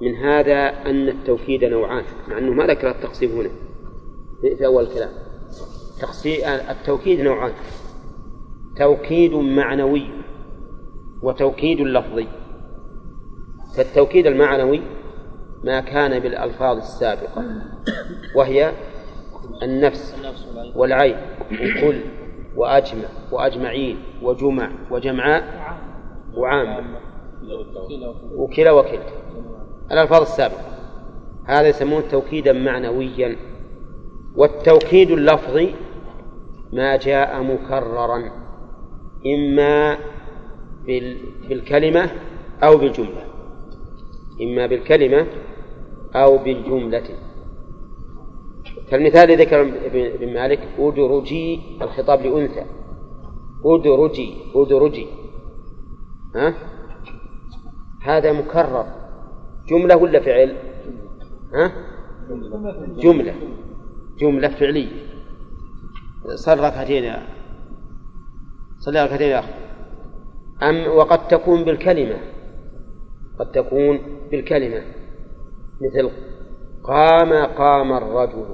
من هذا أن التوكيد نوعان مع أنه ما ذكر التقسيم هنا. في أول الكلام التوكيد نوعان. توكيد معنوي وتوكيد لفظي. فالتوكيد المعنوي ما كان بالألفاظ السابقة وهي النفس والعين وكل وأجمع وأجمعين وجمع وجمعاء وعام وكلا وكلتا. الألفاظ السابقة. هذا يسمونه توكيدا معنويا. والتوكيد اللفظي ما جاء مكررا إما بال- بالكلمة أو بالجملة. إما بالكلمة أو بالجملة. كالمثال الذي ذكر ابن مالك أدرجي الخطاب لأنثى. أدرجي أدرجي. ها؟ هذا مكرر. جملة ولا فعل؟ ها؟ جملة. جملة فعلية. صل ركعتين يا صلي ركعتين يا أخي. أم وقد تكون بالكلمة؟ قد تكون بالكلمة. مثل قام قام الرجل.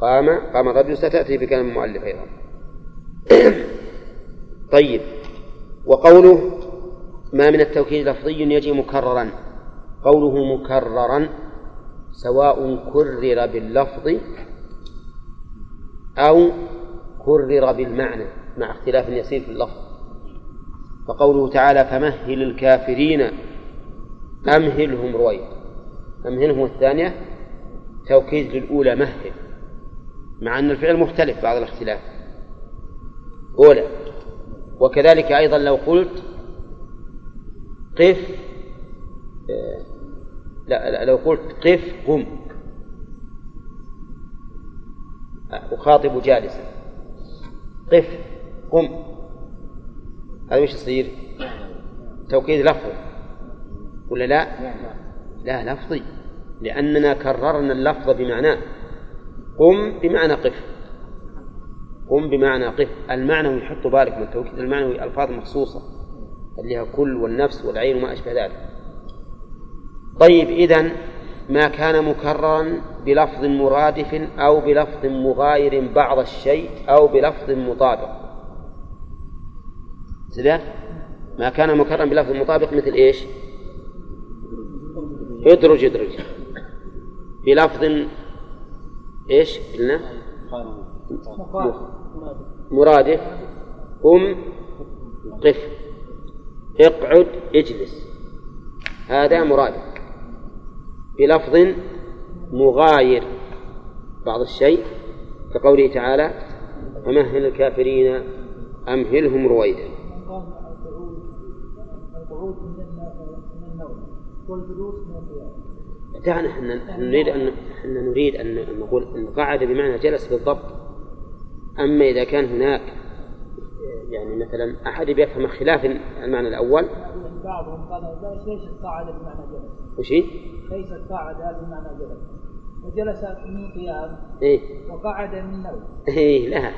قام قام الرجل ستأتي بكلام المؤلف أيضا. طيب. وقوله ما من التوكيد لفظي يجي مكررا. قوله مكررا سواء كرر باللفظ أو كرر بالمعنى مع اختلاف يسير في اللفظ. فقوله تعالى فمهل الكافرين أمهلهم رويدا أمهلهم الثانية؟ توكيد للأولى مهل مع أن الفعل مختلف بعض الاختلاف. أولى. وكذلك أيضا لو قلت قف آه، لا, لا لو قلت قف قم. أخاطب جالسا. قف قم. هذا وش يصير؟ توكيد لفظي. ولا لا؟ لا لفظي. لأننا كررنا اللفظ بمعناه قم بمعنى قف. قم بمعنى قف. المعنوي حطوا بالك من التوكيد. المعنوي ألفاظ مخصوصة اللي هي كل والنفس والعين وما أشبه ذلك. طيب إذن ما كان مكررا بلفظ مرادف أو بلفظ مغاير بعض الشيء أو بلفظ مطابق. كذا ما كان مكررا بلفظ مطابق مثل إيش؟ ادرج ادرج. بلفظ إيش قلنا؟ مرادف. قم قف. اقعد اجلس. هذا مرادف. بلفظ مغاير. بعض الشيء كقوله تعالى فمهل الكافرين أمهلهم رويدا. من القيام دعنا إحنا نريد ان إحنا نريد ان نقول أن قعد بمعنى جلس بالضبط. أما إذا كان هناك يعني مثلا أحد بيفهم خلاف المعنى الأول. بعضهم قال ليس قاعد بمعنى جلس؟ وش؟ ليس قاعد بمعنى جلس. وجلس من قيام إيه. وقعد من نوم. إيه لا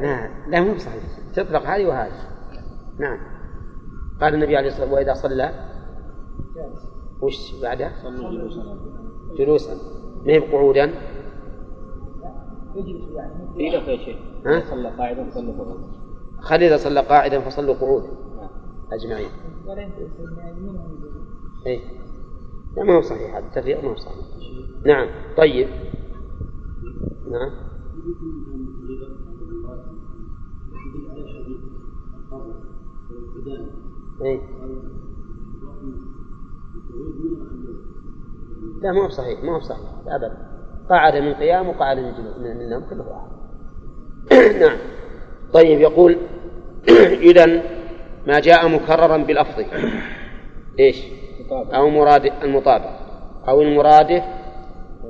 لا لا مو صحيح. تطلق هذه وهذه. نعم. قال النبي عليه الصلاة والسلام وإذا صلى؟ جالس وش بعده؟ جلوسا. ما هي بقعودا؟ يجلس يعني. في لفظ يا شيخ ها؟ صلى قاعدا صلى قعودا. خلي اذا صلى قاعدا فصلوا قعودا انت يمينهم إيه. لا ما هو صحيح هذا. التفريق ما هو صحيح. نعم. طيب. نعم. إيه. لا ما هو صحيح ما هو صحيح ابدا قعد من قيام وقعد من جلوس من النوم كله واحد. نعم. طيب يقول اذا ما جاء مكررا بلفظه إيش؟ أو مراد المطابق. أو المرادف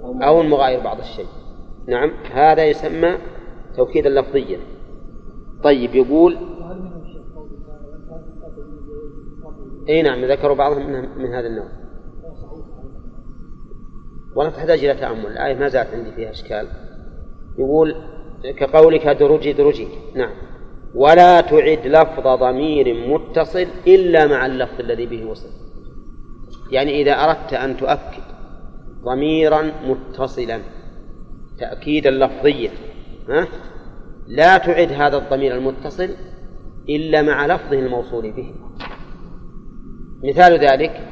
أو المغاير بعض الشيء. نعم هذا يسمى توكيدا لفظيا. طيب يقول اي نعم ذكروا بعضهم من, هذا النوع. ولا تحتاج إلى تأمل. الآية ما زالت عندي فيها إشكال. يقول كقولك درجي درجي نعم. ولا تعد لفظ ضمير متصل إلا مع اللفظ الذي به وصل. يعني إذا أردت أن تؤكد ضميرا متصلا تاكيدا لفظيا ها؟ لا تعد هذا الضمير المتصل إلا مع لفظه الموصول به. مثال ذلك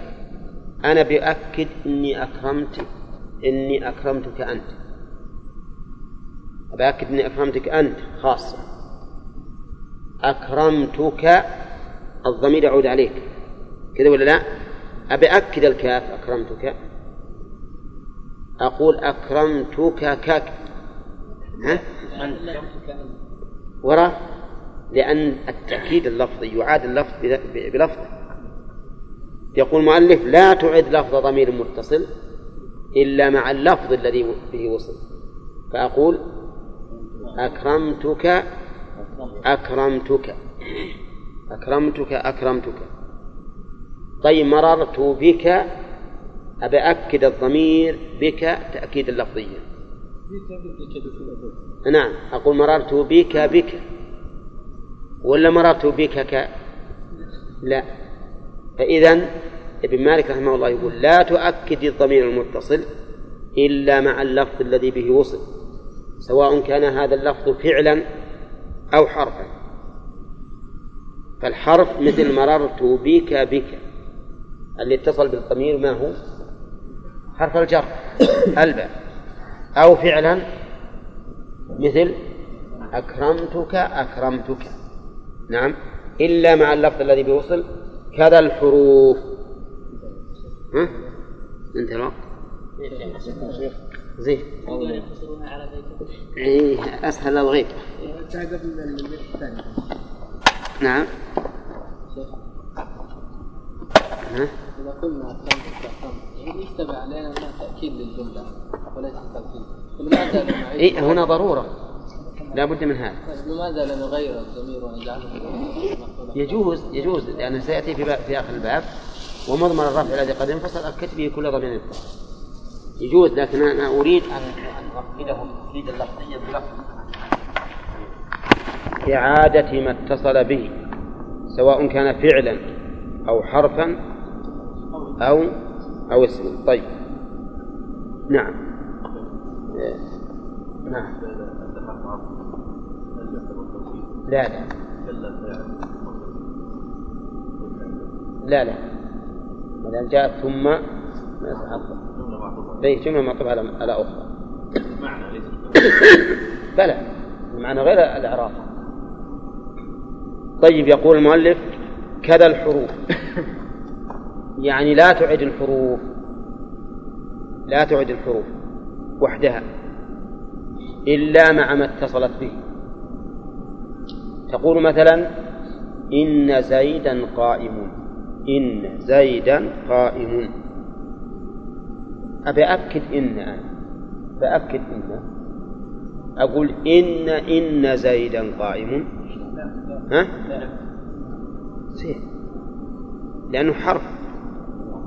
أنا بأكد إني أكرمت إني أكرمتك أنت. بأكد إني أكرمتك أنت خاصة. أكرمتك الضمير يعود عليك. كذا ولا لا؟ أبي أكد الكاف أكرمتك. أقول أكرمتك كاك. ها؟ وراء لأن التأكيد اللفظي يعاد اللفظ بلفظه. يقول المؤلف لا تعد لفظ ضمير متصل إلا مع اللفظ الذي به وصل. فأقول أكرمتك أكرمتك أكرمتك أكرمتك. طيب مررت بك أبي أكد الضمير بك تأكيدا لفظيا نعم أقول مررت بك بك. ولا مررت بك ك؟ لا. فإذا ابن مالك رحمه الله يقول لا تؤكد الضمير المتصل إلا مع اللفظ الذي به وصل سواء كان هذا اللفظ فعلا أو حرفا. فالحرف مثل مررت بك بك اللي اتصل بالضمير ما هو؟ حرف الجر الباء. أو فعلا مثل أكرمتك أكرمتك. نعم إلا مع اللفظ الذي بوصل كذا الحروف. ها؟ انتهى الوقت زين إيه أسهل الغيب نعم. ها؟ إذا قلنا أنها تأكيد للجملة وليس نعيد إيه هنا ضرورة. لا بد من هذا. لماذا لا نغير الضمير ونجعله؟ يجوز يجوز لأنه سيأتي في, في آخر الباب ومضمر الرفع الذي قد انفصل أكدت به كل ضمير. يجوز لكن أنا أريد أن أقيده تقييدا لفظيا بلفظ. إعادة ما اتصل به سواء كان فعلا أو حرفا أو أو اسما. طيب. نعم. إيه. نعم. لا لا. لا لا. ما دام جاءت ثم ما يتعطل ليس جملة معطوفة على على أخرى. ليس بلى. المعنى غير الإعراب. طيب يقول المؤلف كذا الحروف. يعني لا تعد الحروف. لا تعد الحروف وحدها. إلا مع ما اتصلت به. تقول مثلا إن زيدا قائم. إن زيدا قائم. أبي أكد إن أنا. بأكد إن. أقول إن إن زيدا قائم. ها؟ سير لأنه حرف.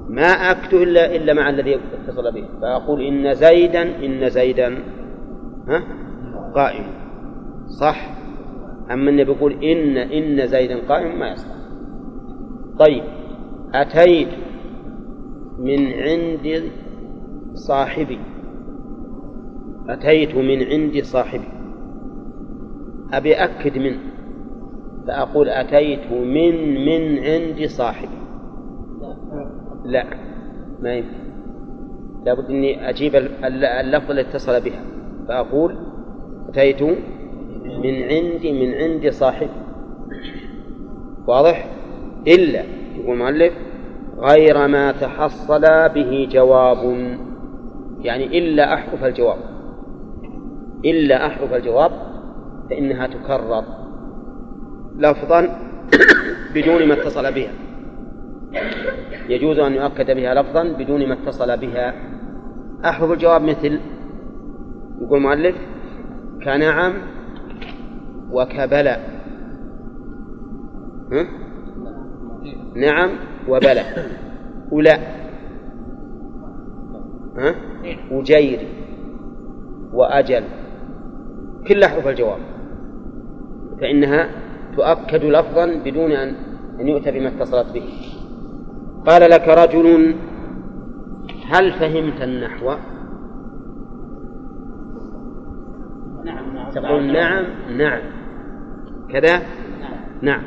ما أكد إلا إلا مع الذي اتصل به. فأقول إن زيدا إن زيدا ها؟ قائم. صح؟ أما إني بقول إن إن زيدا قائم ما يصح طيب أتيت من عند صاحبي. أتيت من عند صاحبي. أبي أكد منه. فأقول أتيت من من عند صاحبي. لا ما يمكن لابد أني أجيب اللفظ الذي اتصل بها. فأقول أتيت من عندي من عند صاحبي واضح؟ إلا يقول المؤلف غير ما تحصل به جواب. يعني إلا أحرف الجواب. إلا أحرف الجواب فإنها تكرر. لفظا بدون ما اتصل بها. يجوز أن يؤكد بها لفظا بدون ما اتصل بها. أحرف الجواب مثل يقول المؤلف كنعم وكبلى ها؟ نعم وبلى. ولا ها؟ وجيري وأجل. كل أحرف الجواب. فإنها تؤكد لفظا بدون أن أن يؤتى بما اتصلت به. قال لك رجل هل فهمت النحو؟ نعم نعم. تقول نعم نعم. كذا نعم.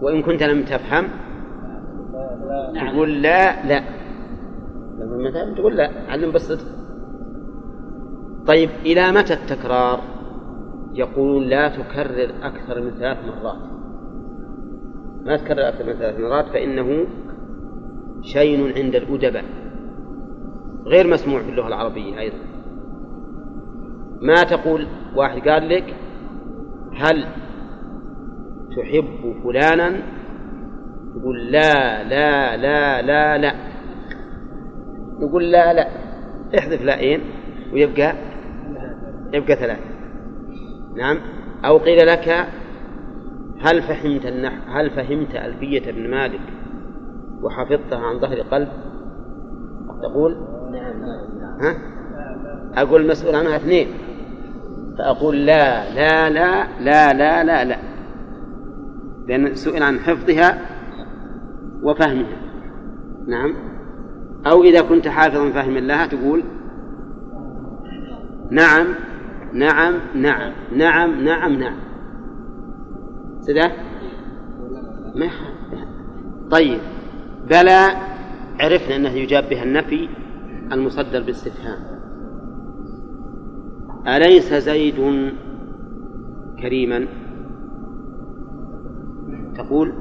وإن كنت لم تفهم؟ تقول لا لا. لما مثلا تقول لا علم بالصدق طيب إلى متى التكرار؟ يقولون لا تكرر أكثر من ثلاث مرات. ما تكرر أكثر من ثلاث مرات فإنه شيء عند الأدباء غير مسموع في اللغة العربية أيضا. ما تقول؟ واحد قال لك هل تحب فلانا؟ تقول لا لا لا لا لا. نقول لا لا. احذف لائين ويبقى يبقى ثلاثة. نعم. أو قيل لك هل فهمت النحو هل فهمت ألفية ابن مالك وحفظتها عن ظهر قلب؟ تقول؟ ها؟ أقول المسؤول عنها اثنين. فأقول لا لا لا لا لا لا لا. لأن سئل عن حفظها وفهمها. نعم. أو إذا كنت حافظا فاهما لها تقول نعم نعم نعم نعم نعم نعم. سده ما طيب. بلى عرفنا أنه يجاب بها النفي المصدر باستفهام. أليس زيد كريما؟ تقول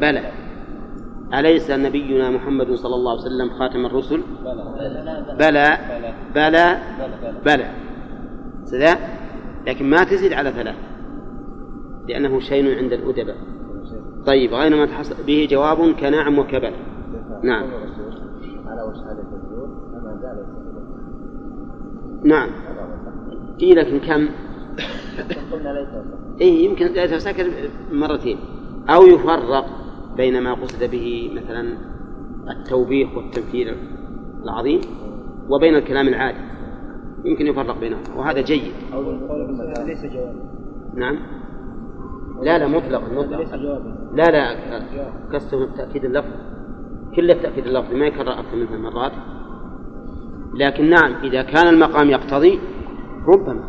بلى. أليس نبينا محمد صلى الله عليه وسلم خاتم الرسل؟ بلى. بلى. بلى. سذا لكن ما تزيد على ثلاث لأنه شيء عند الأدباء طيب غير ما تحصل به جواب كنعم وكبل. نعم. نعم. إيه لكن كم؟ إيه يمكن ليس ساكن مرتين. أو يفرق بين ما قصد به مثلا التوبيخ والتمثيل العظيم وبين الكلام العادي. يمكن يفرق بينهم وهذا جيد. ليس جوابا. نعم. لا لا مطلق مطلق لا لا قصده تأكيد اللفظ. كل التأكيد اللفظي ما يكرر أكثر من ثلاث مرات. لكن نعم إذا كان المقام يقتضي ربما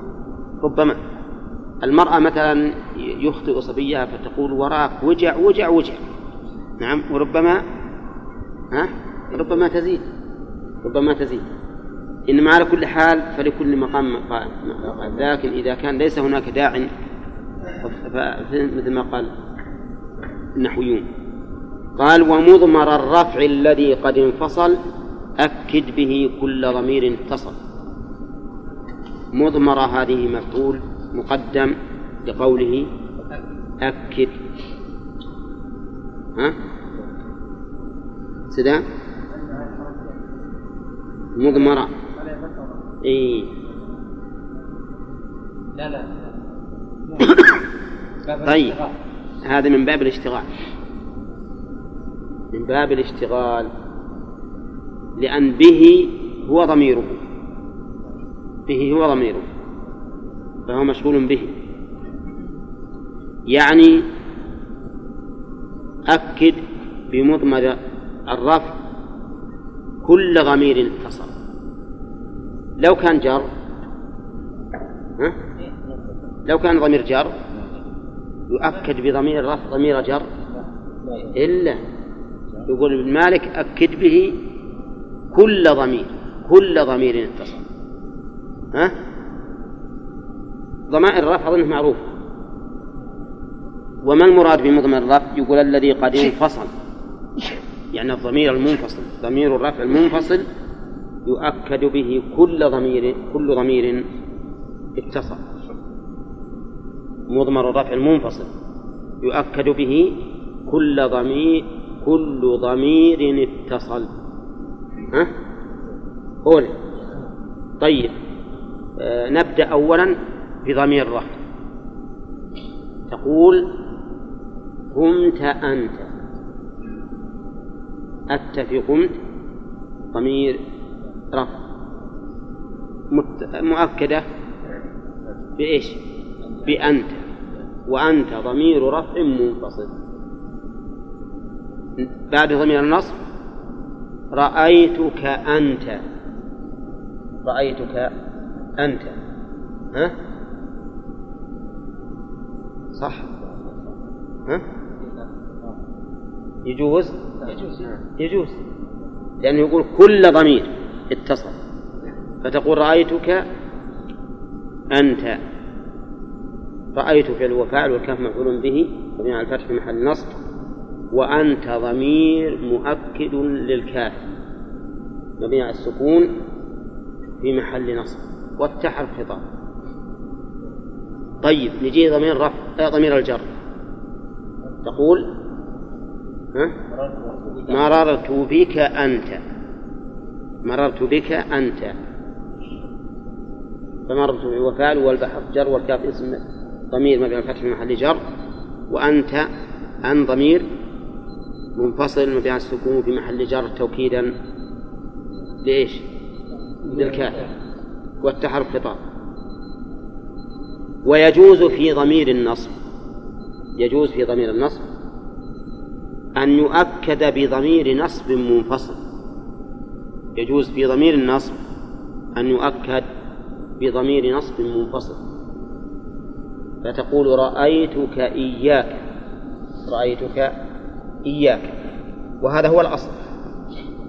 ربما. المرأة مثلا يخطئ صبيها فتقول وراك وجع وجع وجع. نعم وربما ها؟ ربما تزيد ربما تزيد. إنما على كل حال فلكل مقام مقال لكن إذا كان ليس هناك داع مثل ما قال النحويون قال ومضمر الرفع الذي قد انفصل أكد به كل ضمير اتصل. مضمرة هذه مفعول مقدم لقوله أكد. ها؟ سدى؟ مضمرة. إيه لا لا. طيب. هذا من باب الاشتغال. من باب الاشتغال. لأن به هو ضميره. به هو ضميره فهو مشغول به. يعني أكد بمضمر الرفع كل ضمير اتصل لو كان جر ها؟ لو كان ضمير جر يؤكد بضمير الرفع ضمير جر. إلا يقول ابن مالك أكد به كل ضمير كل ضمير اتصل ها؟ ضمائر الرفع أظنه معروف. وما المراد بمضمر الرفع؟ يقول الذي قد انفصل. يعني الضمير المنفصل ضمير الرفع المنفصل يؤكد به كل ضمير كل ضمير اتصل. مضمر الرفع المنفصل يؤكد به كل ضمير كل ضمير اتصل. ها؟ قول طيب. نبدأ أولا بضمير الرفع. تقول قمت أنت. أت في قمت ضمير رفع. مؤكدة بإيش؟ بأنت. وأنت ضمير رفع منفصل. بعد ضمير النصب رأيتك أنت. رأيتك أنت ها؟ صح؟ ها؟ يجوز؟ يجوز لأنه يقول كل ضمير اتصل فتقول رأيتك أنت رأيت فعل وفاعل والكاف مفعول به على الفتح في محل نصب وأنت ضمير مؤكد للكاف مبني على السكون في محل نصب والتحر خطاب طيب نجي ضمير رفع ضمير الجر. تقول؟ ها؟ مررت بك أنت. مررت بك أنت. فمررت وفعل والبحر جر والكاف اسم ضمير مبني الفتح في محل جر. وأنت أن ضمير منفصل مبني على السكون في محل جر توكيدا. لإيش؟ للكاف. والتحرك خطاب ويجوز في ضمير النصب يجوز في ضمير النصب أن يؤكد بضمير نصب منفصل. يجوز في ضمير النصب أن يؤكد بضمير نصب منفصل. فتقول رأيتك إياك رأيتك إياك. وهذا هو الأصل.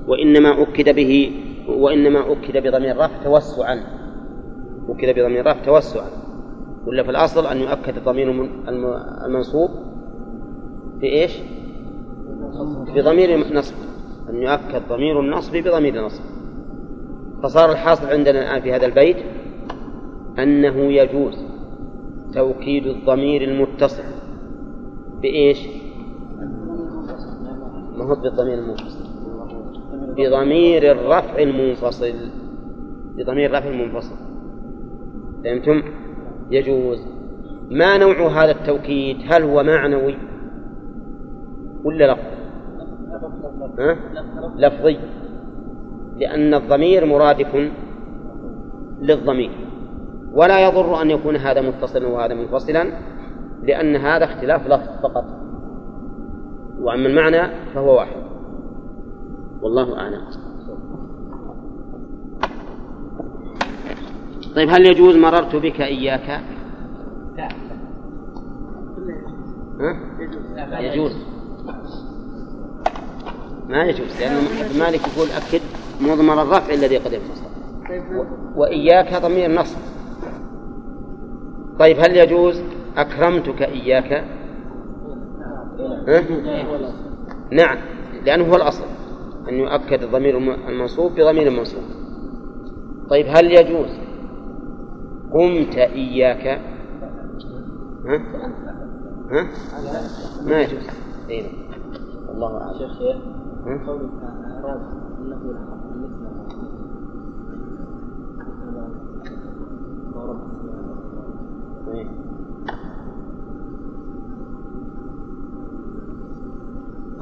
وإنما أكد به وإنما أكد بضمير رفع توسعا. أكد بضمير رفع توسعا ولا في الأصل أن يؤكد الضمير المنصوب بإيش؟ بضمير نصب. أن يؤكد ضمير النصب بضمير النصب فصار الحاصل عندنا الآن في هذا البيت أنه يجوز توكيد الضمير المتصل بإيش؟ ما هو بالضمير المنفصل بضمير الرفع المنفصل. بضمير الرفع المنفصل. فهمتم؟ يجوز. ما نوع هذا التوكيد؟ هل هو معنوي ولا لفظي؟ ها؟ لفظي. لأن الضمير مرادف للضمير. ولا يضر أن يكون هذا متصلا وهذا منفصلا لأن هذا اختلاف لفظ فقط. وأما المعنى فهو واحد. والله أعلم. طيب هل يجوز مررت بك إياك؟ ها؟ يجوز. ما يجوز لأن مالك يقول أكد مضمر الرفع الذي قد انفصل وإياك ضمير نصب. طيب هل يجوز أكرمتك إياك؟ ها؟ نعم لأنه هو الأصل أن يؤكد الضمير الم- المنصوب بضمير منصوب. طيب هل يجوز قمت إياك ها؟ ها؟ ما يجوز أي نعم. الله أعلم شيخ شيخ؟ قولك أراد أنه إيه.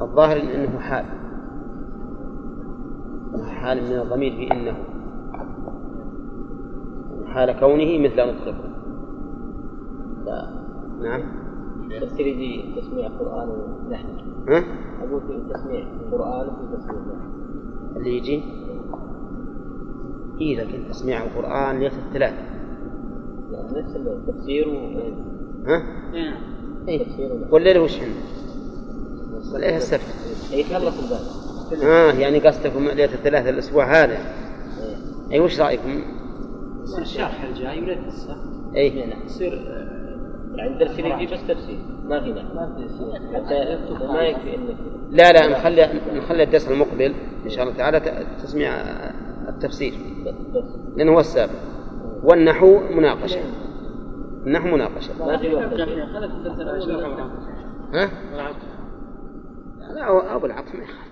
الظاهر إن- إنه حال حال من الضمير في إنه حال كونه مثل نطقكم نعم. تفسير يجي تسميع قرآن ونحن. ها؟ أقول في تسميع قرآن وفي تسميع اللي يجي؟ إيه لكن تسميع القرآن ليس الثلاث. نفس التفسير و ها؟ إيه. تفسير ونحن والليل وش هن؟ والليل السبت أي خلص الباب. آه يعني قصدكم ليلة الثلاثة الأسبوع هذا. أي وش رأيكم؟ الشرح الجاي وليلة السبت أي يصير يعني الدرس اللي يجي بس تفسير ما في ما في حتى ما يكفي إنك لا لا نخلي نخلي الدرس المقبل. إن شاء الله تعالى تسميع التفسير. بس لأنه هو السابق. والنحو مناقشة. النحو الأول ها؟ لا أبو العطف ما يخالف.